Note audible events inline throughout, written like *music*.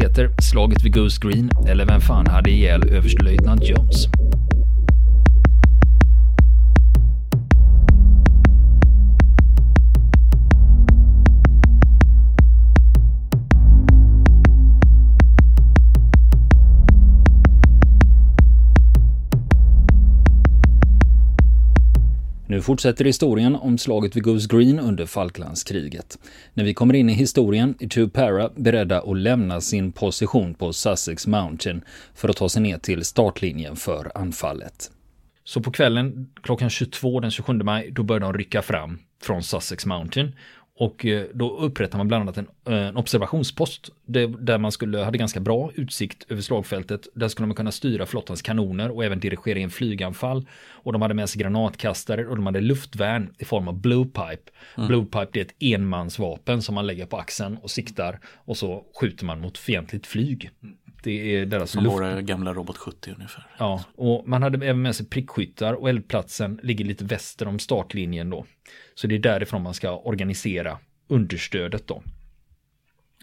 heter Slaget vid Goose Green, eller Vem fan hade ihjäl överstelöjtnant Jones? Nu fortsätter historien om slaget vid Goose Green under Falklandskriget. När vi kommer in i historien är Tupara beredda att lämna sin position på Sussex Mountain för att ta sig ner till startlinjen för anfallet. Så på kvällen klockan 22 den 27 maj, då börjar de rycka fram från Sussex Mountain och eh, då upprättar man bland annat en, eh, en observationspost där man skulle, hade ganska bra utsikt över slagfältet. Där skulle man kunna styra flottans kanoner och även dirigera in flyganfall. Och de hade med sig granatkastare och de hade luftvärn i form av bluepipe. Mm. Bluepipe är ett enmansvapen som man lägger på axeln och siktar och så skjuter man mot fientligt flyg. Det är deras Som luft... våra gamla Robot 70 ungefär. Ja, och man hade även med sig prickskyttar och eldplatsen ligger lite väster om startlinjen då. Så det är därifrån man ska organisera understödet då.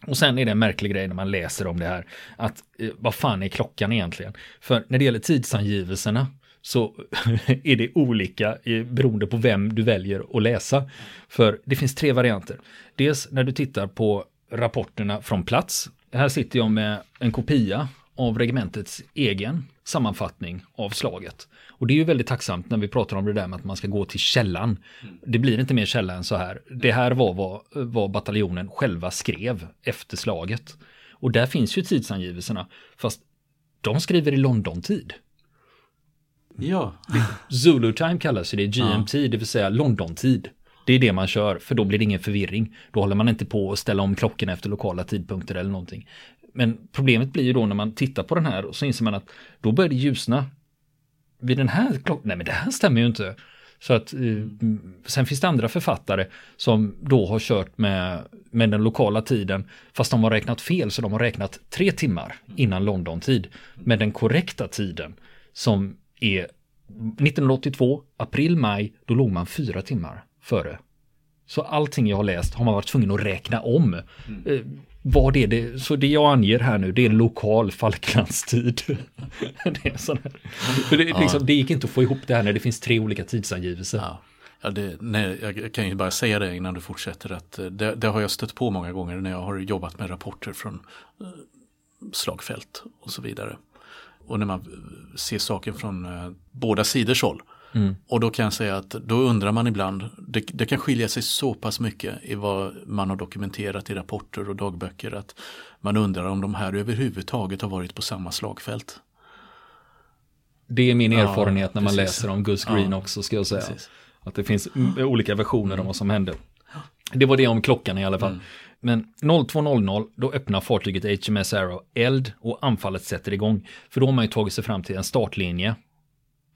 Och sen är det en märklig grej när man läser om det här. Att eh, vad fan är klockan egentligen? För när det gäller tidsangivelserna så *laughs* är det olika beroende på vem du väljer att läsa. För det finns tre varianter. Dels när du tittar på rapporterna från plats. Här sitter jag med en kopia av regementets egen sammanfattning av slaget. Och det är ju väldigt tacksamt när vi pratar om det där med att man ska gå till källan. Det blir inte mer källa än så här. Det här var vad, vad bataljonen själva skrev efter slaget. Och där finns ju tidsangivelserna, fast de skriver i London-tid. Ja. Zulu time kallas det, GMT, ja. det vill säga London-tid. Det är det man kör, för då blir det ingen förvirring. Då håller man inte på att ställa om klockorna efter lokala tidpunkter eller någonting. Men problemet blir ju då när man tittar på den här och så inser man att då börjar det ljusna vid den här klockan, nej men det här stämmer ju inte. Så att eh, sen finns det andra författare som då har kört med, med den lokala tiden fast de har räknat fel så de har räknat tre timmar innan London-tid med den korrekta tiden som är 1982, april-maj, då låg man fyra timmar före. Så allting jag har läst har man varit tvungen att räkna om. Mm. Eh, vad är det? Så det jag anger här nu, det är lokal Falklandstid. *laughs* det, är sån här. För det, ja. liksom, det gick inte att få ihop det här när det finns tre olika tidsangivelser. Ja. Ja, det, nej, jag kan ju bara säga det innan du fortsätter att eh, det, det, har jag stött på många gånger när jag har jobbat med rapporter från eh, slagfält och så vidare. Och när man ser saken från båda sidors håll Mm. Och då kan jag säga att då undrar man ibland, det, det, kan skilja sig så pass mycket i vad man har dokumenterat i rapporter och dagböcker att man undrar om de här överhuvudtaget har varit på samma slagfält. Det är min erfarenhet ja, när man läser om Gus Green ja, också ska jag säga. Precis. Att det finns olika versioner mm. om vad som hände. Det var det om klockan i alla fall. Mm. Men 02.00 då öppnar fartyget HMS Arrow eld och anfallet sätter igång. För då har man ju tagit sig fram till en startlinje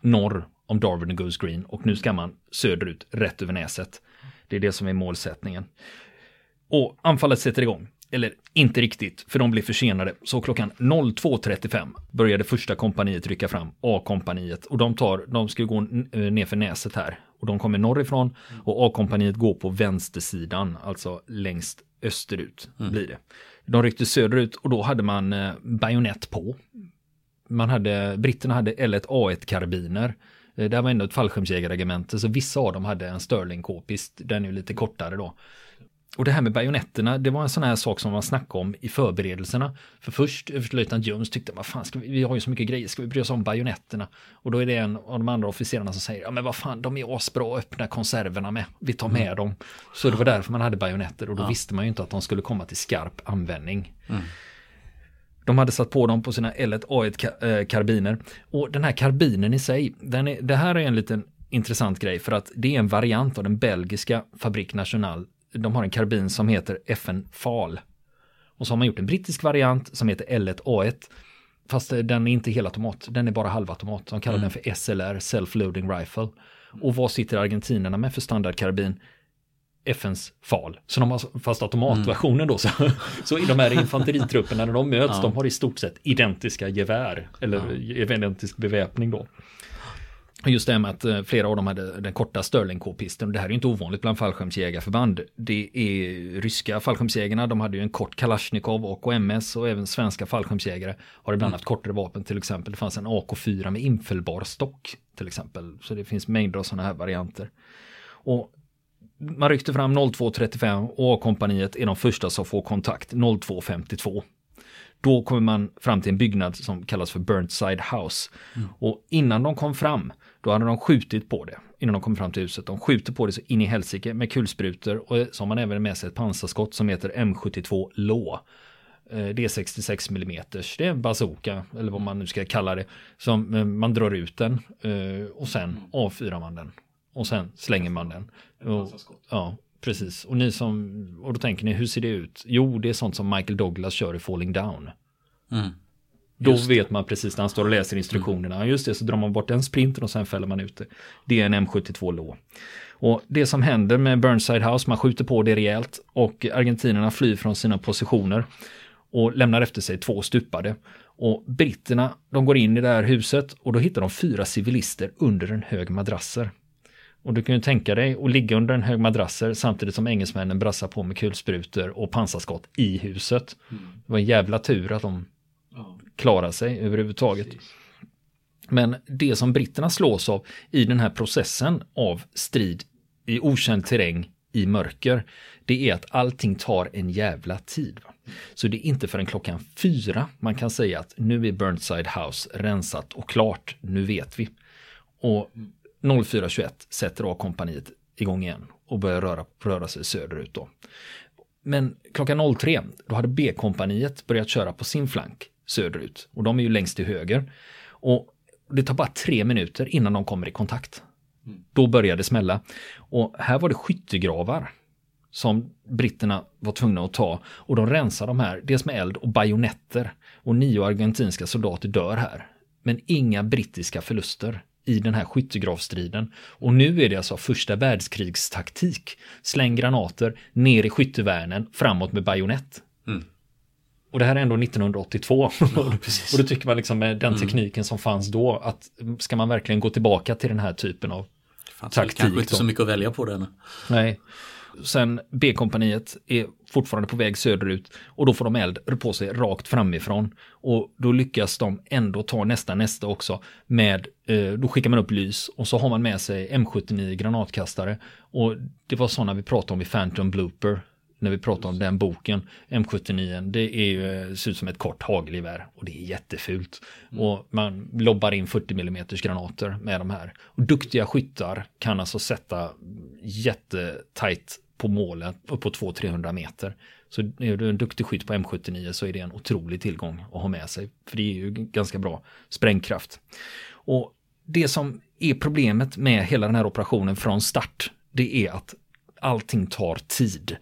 norr om Darwin och Goose Green och nu ska man söderut rätt över näset. Det är det som är målsättningen. Och anfallet sätter igång. Eller inte riktigt, för de blir försenade. Så klockan 02.35 började första kompaniet rycka fram, A-kompaniet. Och de tar, de ska gå ner för näset här. Och de kommer norrifrån och A-kompaniet går på vänstersidan, alltså längst österut mm. blir det. De ryckte söderut och då hade man eh, bajonett på. Man hade, britterna hade L1A1-karbiner Eh, det här var ändå ett fallskärmsjägarregemente så vissa av dem hade en Sterling k-pist, den är ju lite kortare då. Och det här med bajonetterna, det var en sån här sak som man snackade om i förberedelserna. För först överstelöjtnant Jones tyckte, vad fan, ska vi, vi har ju så mycket grejer, ska vi bry oss om bajonetterna? Och då är det en av de andra officerarna som säger, ja men vad fan, de är asbra att öppna konserverna med, vi tar med mm. dem. Så det var därför man hade bajonetter och då ja. visste man ju inte att de skulle komma till skarp användning. Mm. De hade satt på dem på sina L1 A1 karbiner. Och den här karbinen i sig, den är, det här är en liten intressant grej för att det är en variant av den belgiska Fabrik National. De har en karbin som heter FN FAL. Och så har man gjort en brittisk variant som heter L1 A1. Fast den är inte helautomat, den är bara halvautomat. De kallar mm. den för SLR, Self-Loading Rifle. Och vad sitter argentinerna med för standardkarbin? FNs FAL. Så de har, fast automatversionen då, så, *laughs* så i de här infanteritrupperna när de möts, ja. de har i stort sett identiska gevär, eller ja. identisk beväpning då. Just det med att eh, flera av dem hade den korta Sterling K-pisten. Det här är inte ovanligt bland fallskärmsjägarförband. Det är ryska fallskärmsjägarna, de hade ju en kort Kalashnikov och MS och även svenska fallskärmsjägare har ibland mm. haft kortare vapen till exempel. Det fanns en AK4 med infällbar stock till exempel. Så det finns mängder av sådana här varianter. Och man ryckte fram 02.35 och A-kompaniet är de första som får kontakt 02.52. Då kommer man fram till en byggnad som kallas för Burnside House. Mm. Och innan de kom fram, då hade de skjutit på det. Innan de kom fram till huset. De skjuter på det så in i helsike med kulsprutor. Och så har man även med sig ett pansarskott som heter M72 Law. Eh, det är 66 mm. Det är en bazooka, eller vad man nu ska kalla det. Som eh, man drar ut den eh, och sen avfyrar man den. Och sen slänger man den. Och, ja, Precis, och ni som, och då tänker ni hur ser det ut? Jo, det är sånt som Michael Douglas kör i Falling Down. Mm. Då vet man precis när han står och läser instruktionerna. Mm. Just det, så drar man bort den sprinten och sen fäller man ut det. Det är en M72 lå. Och det som händer med Burnside House, man skjuter på det rejält och argentinerna flyr från sina positioner och lämnar efter sig två stupade. Och britterna, de går in i det här huset och då hittar de fyra civilister under en hög madrasser. Och du kan ju tänka dig att ligga under en hög madrasser samtidigt som engelsmännen brassar på med kulsprutor och pansarskott i huset. Mm. Det var en jävla tur att de ja. klarade sig överhuvudtaget. Precis. Men det som britterna slås av i den här processen av strid i okänd terräng i mörker, det är att allting tar en jävla tid. Så det är inte förrän klockan fyra man kan säga att nu är Burnside House rensat och klart, nu vet vi. Och 04.21 sätter A-kompaniet igång igen och börjar röra, röra sig söderut då. Men klockan 03, då hade B-kompaniet börjat köra på sin flank söderut och de är ju längst till höger. Och det tar bara tre minuter innan de kommer i kontakt. Då börjar det smälla. Och här var det skyttegravar som britterna var tvungna att ta och de rensar de här, dels med eld och bajonetter. Och nio argentinska soldater dör här. Men inga brittiska förluster i den här skyttegravstriden. Och nu är det alltså första världskrigstaktik. Släng granater ner i skyttevärnen framåt med bajonett. Mm. Och det här är ändå 1982. Ja, *laughs* och då tycker man liksom med den mm. tekniken mm. som fanns då att ska man verkligen gå tillbaka till den här typen av det fanns taktik. kanske inte så mycket att välja på den. Nej. Sen B-kompaniet är fortfarande på väg söderut och då får de eld på sig rakt framifrån. Och då lyckas de ändå ta nästa nästa också med, eh, då skickar man upp lys och så har man med sig M79 granatkastare. Och det var sådana vi pratade om i Phantom Blooper när vi pratar om den boken, M79, det är ju, eh, ser ut som ett kort hagelgevär och det är jättefult. Mm. Och man lobbar in 40 mm granater med de här. Och duktiga skyttar kan alltså sätta jättetajt på målet uppåt 200-300 meter. Så är du en duktig skytt på M79 så är det en otrolig tillgång att ha med sig. För det är ju ganska bra sprängkraft. Och det som är problemet med hela den här operationen från start, det är att allting tar tid.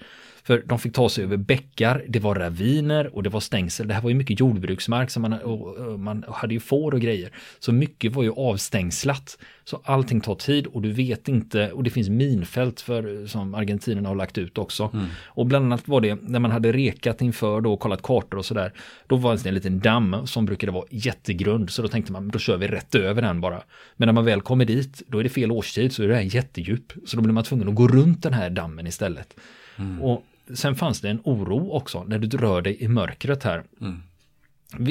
För de fick ta sig över bäckar, det var raviner och det var stängsel. Det här var ju mycket jordbruksmark, så man, och, man hade ju får och grejer. Så mycket var ju avstängslat. Så allting tar tid och du vet inte, och det finns minfält för, som argentinerna har lagt ut också. Mm. Och bland annat var det, när man hade rekat inför då och kollat kartor och sådär, då var det en liten damm som brukade vara jättegrund, så då tänkte man, då kör vi rätt över den bara. Men när man väl kommer dit, då är det fel årstid, så är det här jättedjup. Så då blir man tvungen att gå runt den här dammen istället. Mm. Och sen fanns det en oro också när du rör dig i mörkret här. Mm.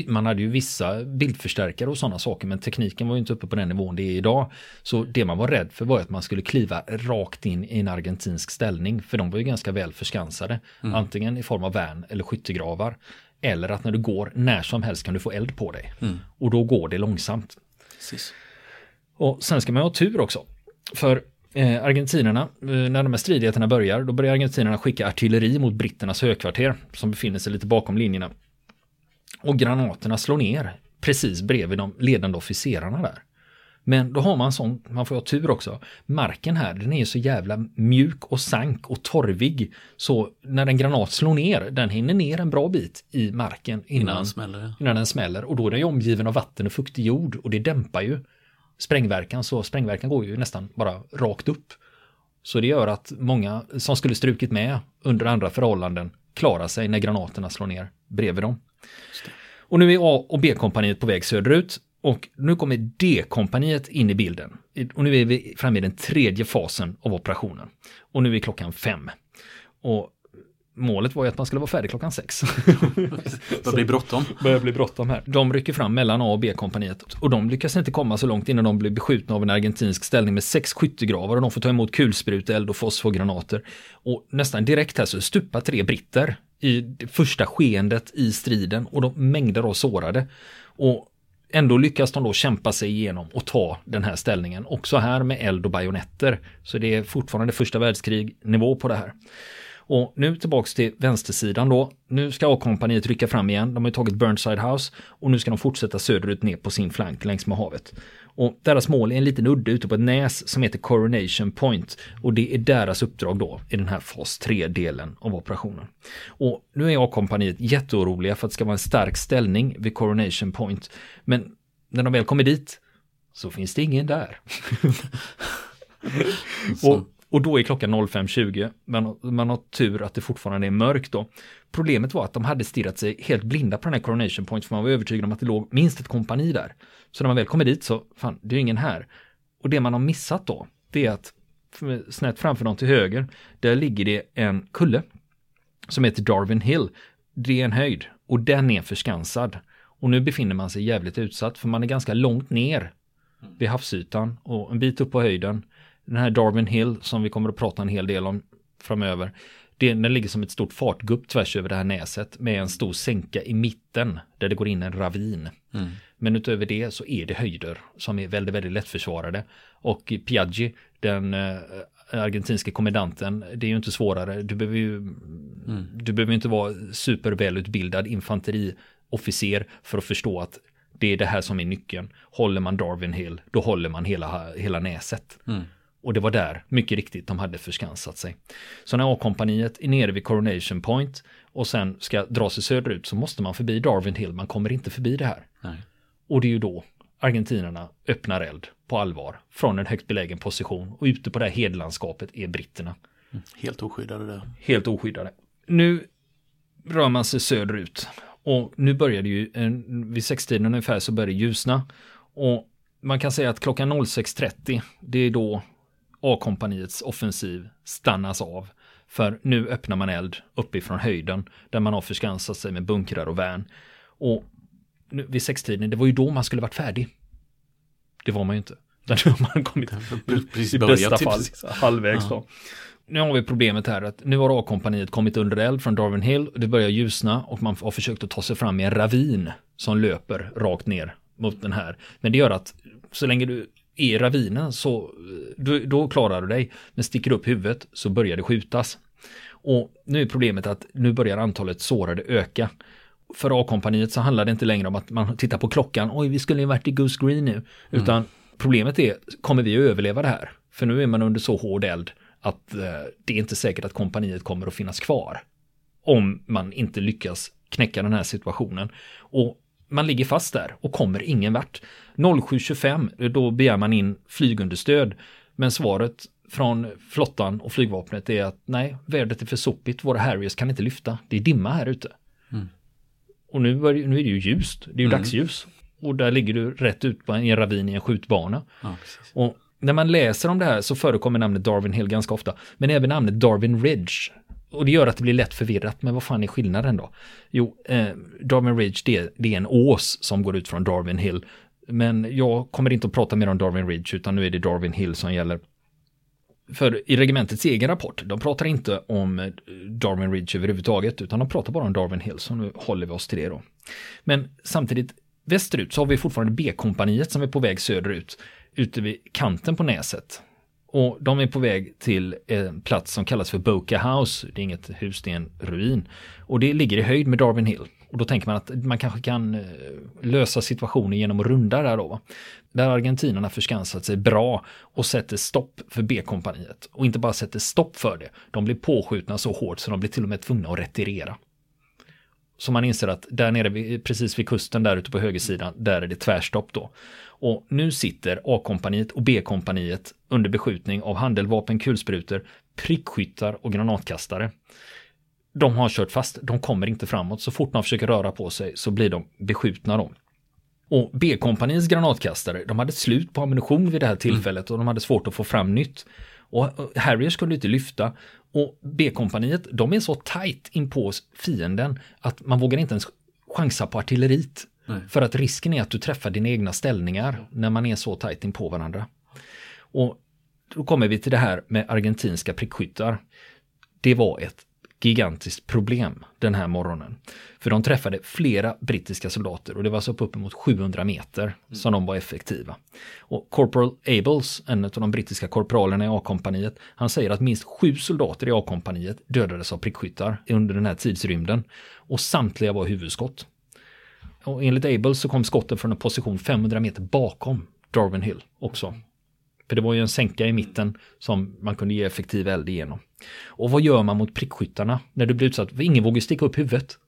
Man hade ju vissa bildförstärkare och sådana saker men tekniken var ju inte uppe på den nivån det är idag. Så det man var rädd för var att man skulle kliva rakt in i en argentinsk ställning för de var ju ganska väl förskansade. Mm. Antingen i form av värn eller skyttegravar. Eller att när du går när som helst kan du få eld på dig. Mm. Och då går det långsamt. Precis. Och sen ska man ha tur också. För eh, argentinerna, eh, när de här stridigheterna börjar, då börjar argentinerna skicka artilleri mot britternas högkvarter som befinner sig lite bakom linjerna. Och granaterna slår ner precis bredvid de ledande officerarna där. Men då har man sån, man får ha tur också. Marken här, den är så jävla mjuk och sank och torvig. Så när en granat slår ner, den hinner ner en bra bit i marken innan, innan, den, smäller. innan den smäller. Och då är den ju omgiven av vatten och fuktig jord och det dämpar ju sprängverkan så sprängverkan går ju nästan bara rakt upp. Så det gör att många som skulle strukit med under andra förhållanden klarar sig när granaterna slår ner bredvid dem. Och nu är A och B-kompaniet på väg söderut. Och nu kommer D-kompaniet in i bilden. Och nu är vi framme i den tredje fasen av operationen. Och nu är klockan fem. Och målet var ju att man skulle vara färdig klockan sex. *laughs* Det blir bråttom. *laughs* börjar bli bråttom här. De rycker fram mellan A och B-kompaniet och de lyckas inte komma så långt innan de blir beskjutna av en argentinsk ställning med sex skyttegravar och de får ta emot kulspruteeld och fosforgranater. Och nästan direkt här så stupar tre britter i det första skeendet i striden och de mängder av sårade. Och ändå lyckas de då kämpa sig igenom och ta den här ställningen. Också här med eld och bajonetter. Så det är fortfarande första världskrig nivå på det här. Och nu tillbaks till vänstersidan då. Nu ska A-kompaniet rycka fram igen. De har ju tagit Burnside House och nu ska de fortsätta söderut ner på sin flank längs med havet. Och deras mål är en liten udde ute på ett näs som heter Coronation Point. Och det är deras uppdrag då i den här fas 3-delen av operationen. Och nu är A-kompaniet jätteoroliga för att det ska vara en stark ställning vid Coronation Point. Men när de väl kommer dit så finns det ingen där. *laughs* och och då är klockan 05.20. Men man har tur att det fortfarande är mörkt då. Problemet var att de hade stirrat sig helt blinda på den här coronation point för man var övertygad om att det låg minst ett kompani där. Så när man väl kommer dit så, fan, det är ingen här. Och det man har missat då, det är att snett framför dem till höger, där ligger det en kulle som heter Darwin Hill. Det är en höjd och den är förskansad. Och nu befinner man sig jävligt utsatt för man är ganska långt ner vid havsytan och en bit upp på höjden den här Darwin Hill som vi kommer att prata en hel del om framöver. den ligger som ett stort fartgupp tvärs över det här näset med en stor sänka i mitten där det går in en ravin. Mm. Men utöver det så är det höjder som är väldigt, väldigt lättförsvarade. Och Piaggi, den äh, argentinska kommendanten, det är ju inte svårare. Du behöver ju mm. du behöver inte vara supervälutbildad infanteriofficer för att förstå att det är det här som är nyckeln. Håller man Darwin Hill, då håller man hela, hela näset. Mm. Och det var där, mycket riktigt, de hade förskansat sig. Så när A-kompaniet är nere vid Coronation Point och sen ska dra sig söderut så måste man förbi Darwin Hill, man kommer inte förbi det här. Nej. Och det är ju då argentinerna öppnar eld på allvar från en högt belägen position och ute på det här hedlandskapet är britterna. Mm. Helt oskyddade där. Helt oskyddade. Nu rör man sig söderut och nu börjar det ju, vid sextiden ungefär så börjar det ljusna och man kan säga att klockan 06.30 det är då A-kompaniets offensiv stannas av. För nu öppnar man eld uppifrån höjden där man har förskansat sig med bunkrar och värn. Och nu, vid sextiden, det var ju då man skulle varit färdig. Det var man ju inte. *laughs* Där har man kommit precis i bästa fall halvvägs ja. då. Nu har vi problemet här att nu har A-kompaniet kommit under eld från Darwin Hill. Det börjar ljusna och man har försökt att ta sig fram i en ravin som löper rakt ner mot den här. Men det gör att så länge du är ravinen så då, då klarar du dig. Men sticker upp huvudet så börjar det skjutas. Och nu är problemet att nu börjar antalet sårade öka. För A-kompaniet så handlar det inte längre om att man tittar på klockan. Oj, vi skulle ju varit i Goose Green nu. Mm. Utan mm. problemet är, kommer vi att överleva det här? För nu är man under så hård eld att eh, det är inte säkert att kompaniet kommer att finnas kvar. Om man inte lyckas knäcka den här situationen. Och man ligger fast där och kommer ingen vart. 07.25 då begär man in flygunderstöd. Men svaret från flottan och flygvapnet är att nej, vädret är för sopigt, våra Harriers kan inte lyfta, det är dimma här ute. Mm. Och nu är, det, nu är det ju ljust, det är ju mm. dagsljus. Och där ligger du rätt ut på en, ravin i en skjutbana. Ja, och när man läser om det här så förekommer namnet Darwin Hill ganska ofta, men även namnet Darwin Ridge. Och det gör att det blir lätt förvirrat, men vad fan är skillnaden då? Jo, eh, Darwin Ridge det är, det är en ås som går ut från Darwin Hill men jag kommer inte att prata mer om Darwin Ridge utan nu är det Darwin Hill som gäller. För i regementets egen rapport, de pratar inte om eh, Darwin Ridge överhuvudtaget utan de pratar bara om Darwin Hill så nu håller vi oss till det då. Men samtidigt västerut så har vi fortfarande B-kompaniet som är på väg söderut ute vid kanten på näset. Och de är på väg till en plats som kallas för Boca House. Det är inget hus, det är en ruin. Och det ligger i höjd med Darwin Hill. Och då tänker man att man kanske kan eh, lösa situationen genom att runda där då. Där har argentinarna förskansat sig bra och sätter stopp för B-kompaniet. Och inte bara sätter stopp för det, de blir påskjutna så hårt så de blir till och med tvungna att retirera. Så man inser att där nere precis vid kusten där ute på högersidan, där är det tvärstopp då. Och nu sitter A-kompaniet och B-kompaniet under beskjutning av handeldvapen, kulsprutor, prickskyttar och granatkastare de har kört fast, de kommer inte framåt. Så fort man försöker röra på sig så blir de beskjutna då. Och B-kompaniets granatkastare, de hade slut på ammunition vid det här tillfället och de hade svårt att få fram nytt. Och Harriers kunde inte lyfta. Och B-kompaniet, de är så tajt in på fienden att man vågar inte ens chansa på artilleriet. Nej. För att risken är att du träffar dina egna ställningar när man är så tajt in på varandra. Och då kommer vi till det här med argentinska prickskyttar. Det var ett gigantiskt problem den här morgonen. För de träffade flera brittiska soldater och det var så på uppemot 700 meter mm. som de var effektiva. Och Corporal Ables, en av de brittiska korpralerna i A-kompaniet, han säger att minst sju soldater i A-kompaniet dödades av prickskyttar under den här tidsrymden. Och samtliga var huvudskott. Och enligt Ables så kom skotten från en position 500 meter bakom Darwin Hill också. För det var ju en sänka i mitten som man kunde ge effektiv eld igenom. Och vad gör man mot prickskyttarna när du blir utsatt? För ingen vågar sticka upp huvudet.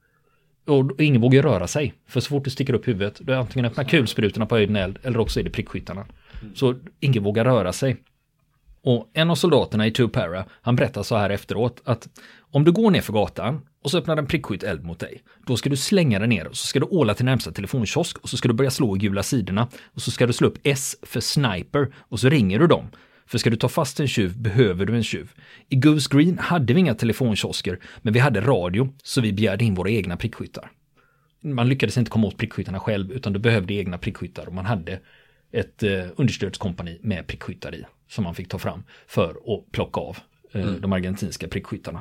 Och ingen vågar röra sig. För så fort du sticker upp huvudet, då är antingen öppnar kulsprutorna på höjden eld eller också är det prickskyttarna. Så ingen vågar röra sig. Och en av soldaterna i Two Para, han berättar så här efteråt att om du går ner för gatan och så öppnar en prickskytt eld mot dig. Då ska du slänga den ner och så ska du åla till närmsta telefonkiosk och så ska du börja slå i gula sidorna och så ska du slå upp S för sniper och så ringer du dem. För ska du ta fast en tjuv behöver du en tjuv. I Goose Green hade vi inga telefonkiosker, men vi hade radio, så vi begärde in våra egna prickskyttar. Man lyckades inte komma åt prickskyttarna själv, utan du behövde egna prickskyttar och man hade ett eh, understödskompani med prickskyttar i, som man fick ta fram för att plocka av eh, mm. de argentinska prickskyttarna.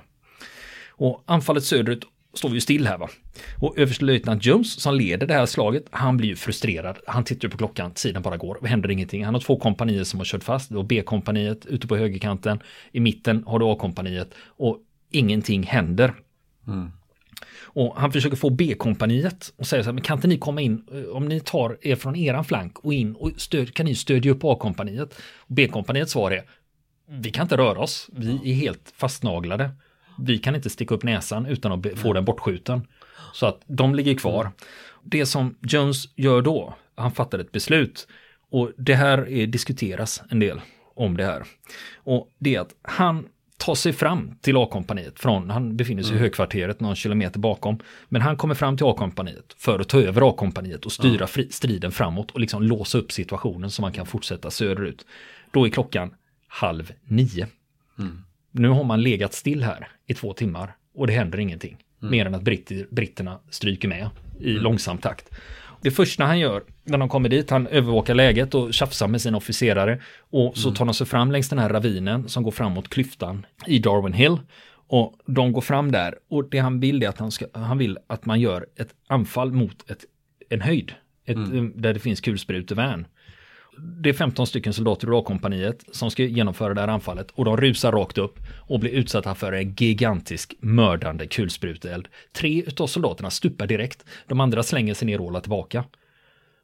Och anfallet söderut står vi ju still här va. Och överstelöjtnant Jones som leder det här slaget, han blir ju frustrerad. Han tittar ju på klockan, tiden bara går, det händer ingenting. Han har två kompanier som har kört fast, då B-kompaniet ute på högerkanten, i mitten har du A-kompaniet och ingenting händer. Mm. Och han försöker få B-kompaniet och säger så här, men kan inte ni komma in, eh, om ni tar er från eran flank och in och stöd, kan ni stödja upp A-kompaniet? B-kompaniets svar är, vi kan inte röra oss, vi är helt fastnaglade vi kan inte sticka upp näsan utan att få den bortskjuten. Så att de ligger kvar. Det som Jones gör då, han fattar ett beslut. Och det här är, diskuteras en del om det här. Och det är att han tar sig fram till A-kompaniet från, han befinner sig mm. i högkvarteret någon kilometer bakom. Men han kommer fram till A-kompaniet för att ta över A-kompaniet och styra mm. striden framåt och liksom låsa upp situationen så man kan fortsätta söderut. Då är klockan halv nio. Mm. Nu har man legat still här i två timmar och det händer ingenting. Mm. Mer än att britter, britterna stryker med i mm. långsam takt. Det första han gör när de kommer dit, han övervakar läget och tjafsar med sina officerare. Och så mm. tar de sig fram längs den här ravinen som går fram mot klyftan i Darwin Hill. Och de går fram där och det han vill är att han, ska, han vill att man gör ett anfall mot ett, en höjd. Ett, mm. Där det finns kulsprutevärn det är 15 stycken soldater ur A-kompaniet som ska genomföra det här anfallet och de rusar rakt upp och blir utsatta för en gigantisk mördande kulspruteeld. Tre utav soldaterna stupar direkt, de andra slänger sig ner och håller tillbaka.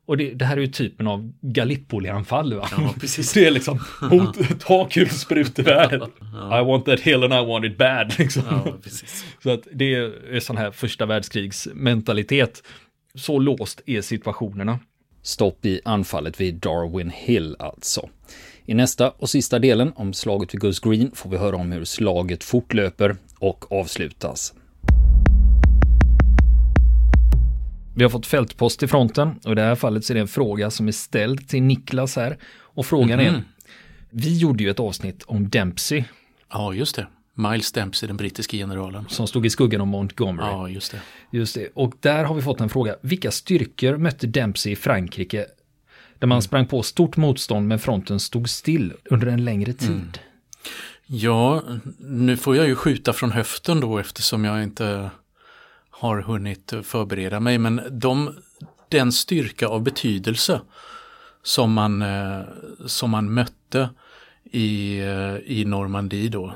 Och det, det, här är ju typen av Gallipoli-anfall. Va? Ja, precis. *laughs* Det är liksom, hot, ta kulsprutevärdet. Ja. I want that hill and I want it bad. Liksom. Ja, Så att det är sån här första världskrigsmentalitet. Så låst är situationerna. Stopp i anfallet vid Darwin Hill alltså. I nästa och sista delen om slaget vid Goose Green får vi höra om hur slaget fortlöper och avslutas. Vi har fått fältpost i fronten och i det här fallet så är det en fråga som är ställd till Niklas här. Och frågan mm -hmm. är, vi gjorde ju ett avsnitt om Dempsey. Ja, just det. Miles Dempsey, den brittiske generalen. Som stod i skuggan av Montgomery. Ja, just det. Just det. Och där har vi fått en fråga. Vilka styrkor mötte Dempsey i Frankrike? Där man mm. sprang på stort motstånd men fronten stod still under en längre tid. Mm. Ja, nu får jag ju skjuta från höften då eftersom jag inte har hunnit förbereda mig. Men de, den styrka av betydelse som man, eh, som man mötte i, eh, i Normandie då,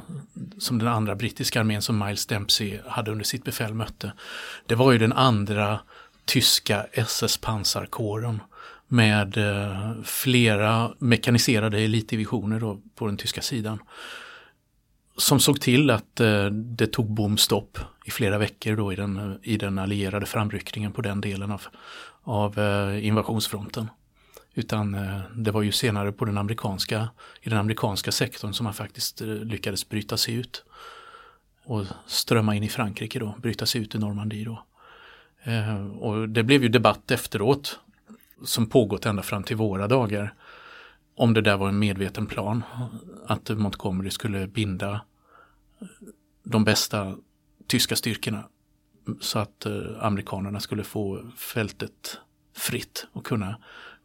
som den andra brittiska armén som Miles Dempsey hade under sitt befäl mötte. Det var ju den andra tyska SS-pansarkåren med eh, flera mekaniserade elitdivisioner då på den tyska sidan. Som såg till att eh, det tog bomstopp i flera veckor då i den, i den allierade framryckningen på den delen av, av invasionsfronten. Utan eh, det var ju senare på den amerikanska, i den amerikanska sektorn som man faktiskt eh, lyckades bryta sig ut. Och strömma in i Frankrike då, bryta sig ut i Normandie då. Eh, och det blev ju debatt efteråt som pågått ända fram till våra dagar. Om det där var en medveten plan, att Montgomery skulle binda de bästa tyska styrkorna så att amerikanerna skulle få fältet fritt och kunna,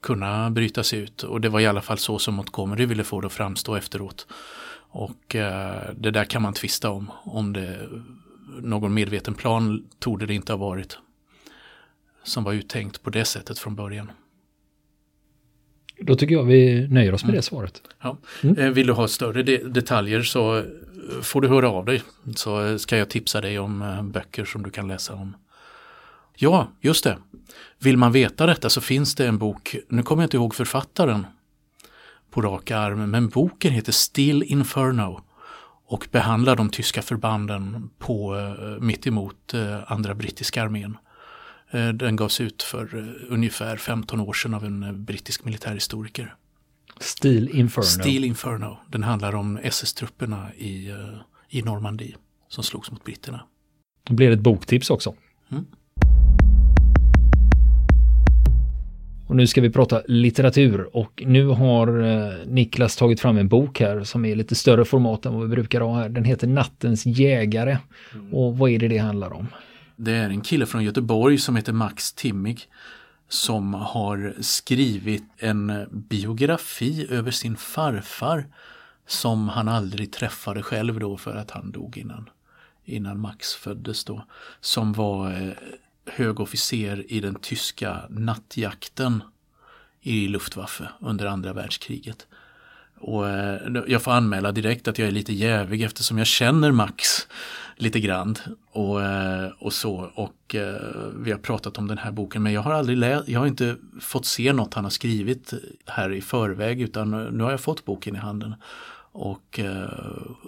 kunna bryta sig ut. Och det var i alla fall så som Montgomery ville få det att framstå efteråt. Och eh, det där kan man tvista om, om det någon medveten plan torde det inte ha varit som var uttänkt på det sättet från början. Då tycker jag vi nöjer oss med mm. det svaret. Ja. Mm. Eh, vill du ha större de detaljer så eh, får du höra av dig. Så ska jag tipsa dig om eh, böcker som du kan läsa om. Ja, just det. Vill man veta detta så finns det en bok, nu kommer jag inte ihåg författaren på rak arm, men boken heter Still Inferno och behandlar de tyska förbanden på mitt emot andra brittiska armén. Eh, den gavs ut för eh, ungefär 15 år sedan av en eh, brittisk militärhistoriker. Steel Inferno. Steel Inferno. Den handlar om SS-trupperna i, i Normandie som slogs mot britterna. Det blir ett boktips också. Mm. Och nu ska vi prata litteratur och nu har Niklas tagit fram en bok här som är lite större format än vad vi brukar ha här. Den heter Nattens jägare. Mm. Och vad är det det handlar om? Det är en kille från Göteborg som heter Max Timmig som har skrivit en biografi över sin farfar som han aldrig träffade själv då för att han dog innan, innan Max föddes då. Som var eh, hög officer i den tyska nattjakten i Luftwaffe under andra världskriget. Och eh, jag får anmäla direkt att jag är lite jävig eftersom jag känner Max lite grann och, eh, och så. Och eh, vi har pratat om den här boken men jag har aldrig läst, jag har inte fått se något han har skrivit här i förväg utan nu har jag fått boken i handen och uh,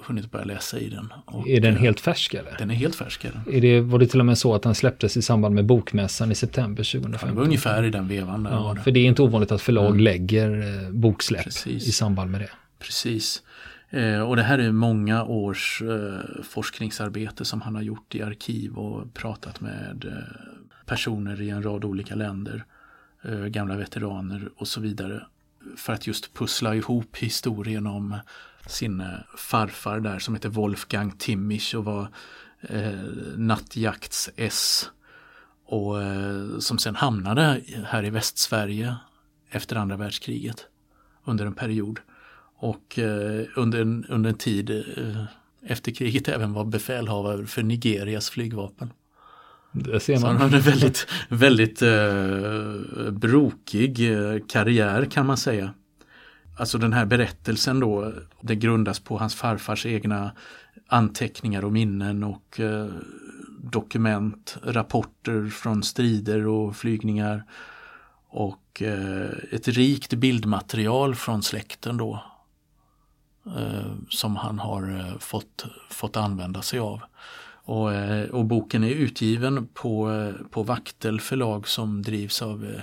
hunnit börja läsa i den. Och, är den helt färsk eller? Den är helt färsk. Är, är det, var det till och med så att den släpptes i samband med bokmässan i september 2015? det var ungefär i den vevan. Ja, för det är inte ovanligt att förlag mm. lägger eh, boksläpp Precis. i samband med det. Precis. Eh, och det här är många års eh, forskningsarbete som han har gjort i arkiv och pratat med eh, personer i en rad olika länder, eh, gamla veteraner och så vidare. För att just pussla ihop historien om sin eh, farfar där som heter Wolfgang Timmich och var eh, nattjakts-S. Och eh, som sen hamnade här i Västsverige efter andra världskriget under en period. Och eh, under, en, under en tid eh, efter kriget även var befälhavare för Nigerias flygvapen. Det ser man. Så han hade en väldigt, väldigt eh, brokig eh, karriär kan man säga. Alltså den här berättelsen då, det grundas på hans farfars egna anteckningar och minnen och eh, dokument, rapporter från strider och flygningar. Och eh, ett rikt bildmaterial från släkten då eh, som han har eh, fått, fått använda sig av. Och, eh, och, boken är utgiven på, eh, på Vaktel förlag som drivs av eh,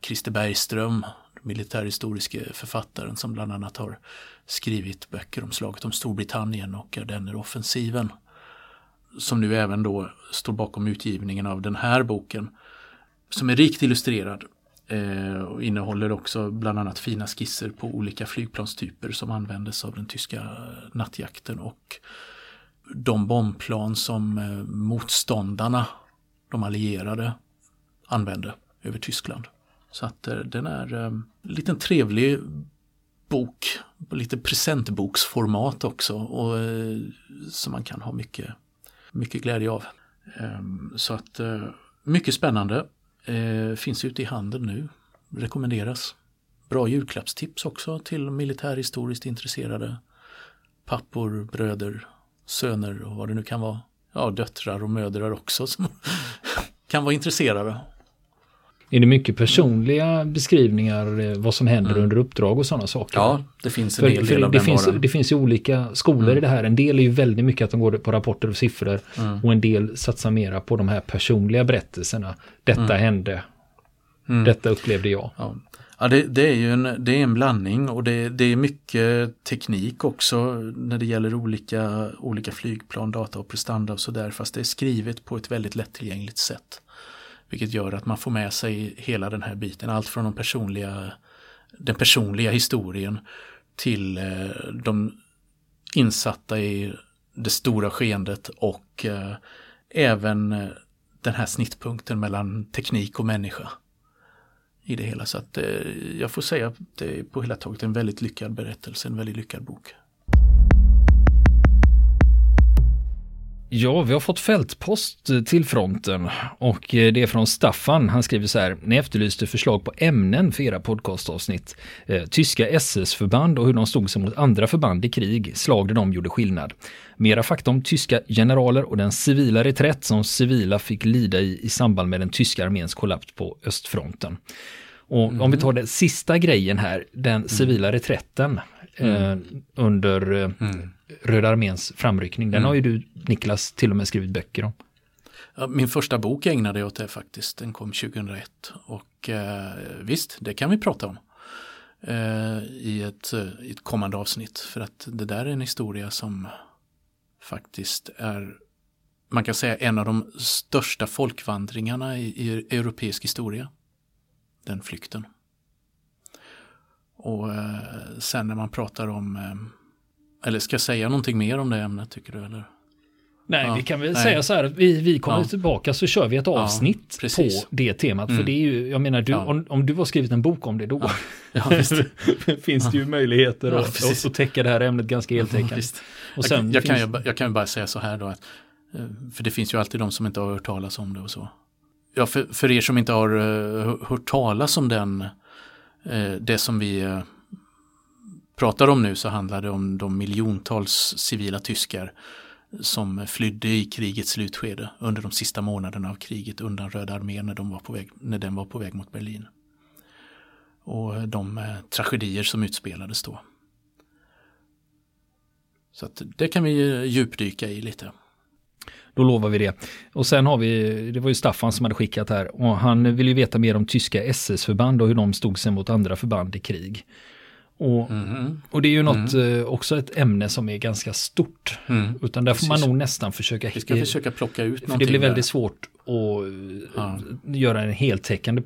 Christer Bergström, militärhistoriske författaren som bland annat har skrivit böcker om slaget om Storbritannien och Ardenneroffensiven. Som nu även då står bakom utgivningen av den här boken. Som är rikt illustrerad Eh, och innehåller också bland annat fina skisser på olika flygplanstyper som användes av den tyska eh, nattjakten och de bombplan som eh, motståndarna, de allierade, använde över Tyskland. Så att eh, den är en liten trevlig bok, lite presentboksformat också och eh, som man kan ha mycket, mycket glädje av. Ehm, så att mycket spännande finns ute i handeln nu. Rekommenderas. Bra julklappstips också till militärhistoriskt intresserade pappor, bröder, söner och vad det nu kan vara. Ja, döttrar och mödrar också som *laughs* kan vara intresserade. Är det mycket personliga beskrivningar eh, vad som händer mm. under uppdrag och sådana saker? Ja, det finns en hel del av det den finns, Det finns ju olika skolor mm. i det här. En del är ju väldigt mycket att de går på rapporter och siffror mm. och en del satsar mera på de här personliga berättelserna. Detta mm. hände. Mm. Detta upplevde jag. Ja. Ja, det, det, är ju en, det är en blandning och det, det, är mycket teknik också när det gäller olika, olika flygplan, data och prestanda och sådär. Fast det är skrivet på ett väldigt lättillgängligt sätt. Vilket gör att man får med sig hela den här biten, allt från de personliga, den personliga historien till eh, de insatta i det stora skeendet och eh, även eh, den här snittpunkten mellan teknik och människa i det hela. Så att jag får säga att det är på hela taget en väldigt lyckad berättelse, en väldigt lyckad bok. Ja, vi har fått fältpost eh, till fronten och eh, det är från Staffan. Han skriver så här. Ni efterlyste förslag på ämnen för era podcastavsnitt. Eh, tyska SS-förband och hur de stod sig mot andra förband i krig, slag där de gjorde skillnad. Mera fakta om tyska generaler och den civila reträtt som civila fick lida i i samband med den tyska arméns kollaps på östfronten. Och mm. om vi tar den sista grejen här, den mm. civila reträtten eh, mm. under eh, mm. Röda arméns framryckning. Den mm. har ju du, Niklas, till och med skrivit böcker om. min första bok ägnade jag åt det faktiskt. Den kom 2001. Och eh, visst, det kan vi prata om eh, i, ett, i ett kommande avsnitt. För att det där är en historia som faktiskt är, man kan säga en av de största folkvandringarna i, i europeisk historia. Den flykten. Och eh, sen när man pratar om eh, eller ska jag säga någonting mer om det ämnet tycker du? Eller? Nej, ja, vi kan väl nej. säga så här att vi, vi kommer ja. tillbaka så kör vi ett avsnitt ja, på det temat. Mm. För det är ju, jag menar, du, om, om, du har skrivit en bok om det då *laughs* finns det ju möjligheter att, att täcka det här ämnet ganska heltäckande. Och sen jag, jag, kan ju, jag kan bara säga så här då, att, eh, för det finns ju alltid de som inte har hört talas om det och så. Ja, för, för er som inte har uh, hört talas om den, uh, det som vi uh, pratar om nu så handlar det om de miljontals civila tyskar som flydde i krigets slutskede under de sista månaderna av kriget undan Röda armén när, de var på väg, när den var på väg mot Berlin. Och de tragedier som utspelades då. Så att det kan vi djupdyka i lite. Då lovar vi det. Och sen har vi, det var ju Staffan som hade skickat här och han vill ju veta mer om tyska SS-förband och hur de stod sig mot andra förband i krig. Och, mm. och det är ju något, mm. Eh, också ett ämne som är ganska stort. Mm. Utan där får man nog nästan försöka. Vi ska försöka plocka ut någonting. För det blir väldigt där. svårt att ja. göra en heltäckande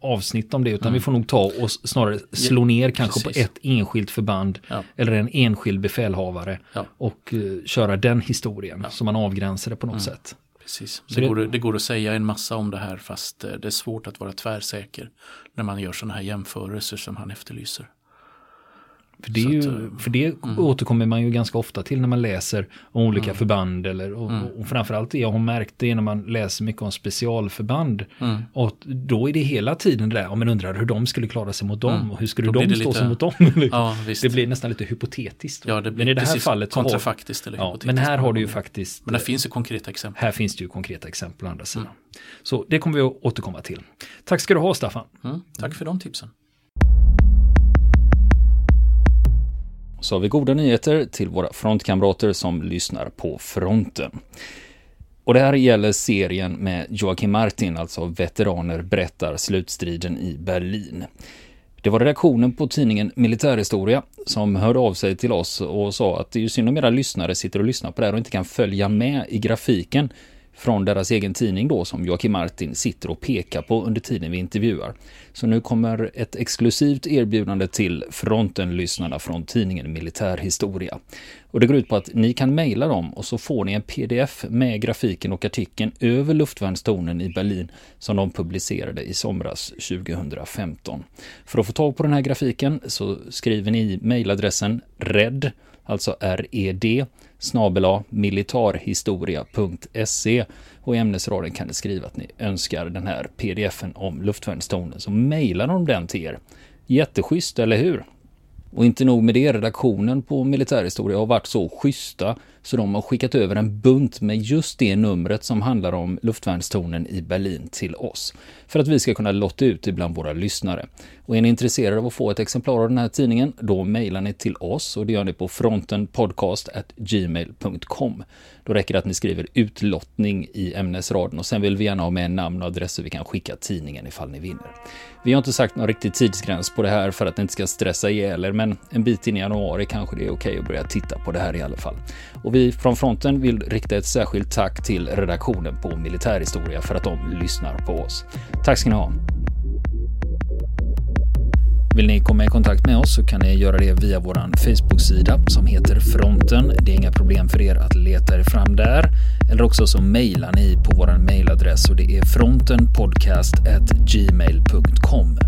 avsnitt om det. Utan vi får nog ta och snarare slå ner kanske Precis. på ett enskilt förband. Ja. Eller en enskild befälhavare. Ja. Och uh, köra den historien. Så man avgränsar det på något mm. sätt. Precis. Det, det, går, det går att säga en massa om det här fast eh, det är svårt att vara tvärsäker när man gör sådana här jämförelser som han efterlyser. För det, ju, för det mm. återkommer man ju ganska ofta till när man läser om olika mm. förband. Eller, och, mm. och framförallt jag har märkt det är när man läser mycket om specialförband. Mm. Och då är det hela tiden det där, om man undrar hur de skulle klara sig mot dem mm. och hur skulle då de stå lite, sig mot dem. *laughs* Ja, det blir nästan lite hypotetiskt. Ja, det blir men i det här fallet kontrafaktiskt eller ja, Men här har du ju faktiskt. Men det finns ju konkreta exempel. Här finns det ju konkreta exempel på andra sidan. Mm. Så det kommer vi att återkomma till. Tack ska du ha Staffan. tack för de tipsen. Så har vi goda nyheter till våra frontkamrater som lyssnar på fronten. Och det här gäller serien med Joakim Martin, alltså Veteraner berättar slutstriden i Berlin. Det var redaktionen på tidningen Militärhistoria som hörde av sig till oss och sa att det är synd om era lyssnare sitter och lyssnar på det här och inte kan följa med i grafiken från deras egen tidning då som Joakim Martin sitter och pekar på under tiden vi intervjuar. Så nu kommer ett exklusivt erbjudande till frontenlyssnarna från tidningen Militärhistoria. Och det går ut på att ni kan mejla dem och så får ni en pdf med grafiken och artikeln över luftvärnstornen i Berlin som de publicerade i somras 2015. För att få tag på den här grafiken så skriver ni mejladressen RED, alltså RED, snabela militarhistoria.se och i ämnesraden kan ni skriva att ni önskar den här pdfen om luftvärnstornen så mejlar de den till er. Jätteschysst, eller hur? Och inte nog med det, redaktionen på militärhistoria har varit så schyssta så de har skickat över en bunt med just det numret som handlar om luftvärnstornen i Berlin till oss. För att vi ska kunna lotta ut ibland våra lyssnare. Och är ni intresserade av att få ett exemplar av den här tidningen, då mejlar ni till oss och det gör ni på frontenpodcast.gmail.com. Då räcker det att ni skriver utlottning i ämnesraden och sen vill vi gärna ha med namn och adress så vi kan skicka tidningen ifall ni vinner. Vi har inte sagt någon riktig tidsgräns på det här för att det inte ska stressa ihjäl er, men en bit in i januari kanske det är okej okay att börja titta på det här i alla fall. Och vi från fronten vill rikta ett särskilt tack till redaktionen på Militärhistoria för att de lyssnar på oss. Tack ska ni ha! Vill ni komma i kontakt med oss så kan ni göra det via vår Facebook-sida som heter Fronten. Det är inga problem för er att leta er fram där. Eller också så mejlar ni på vår mejladress och det är frontenpodcast.gmail.com.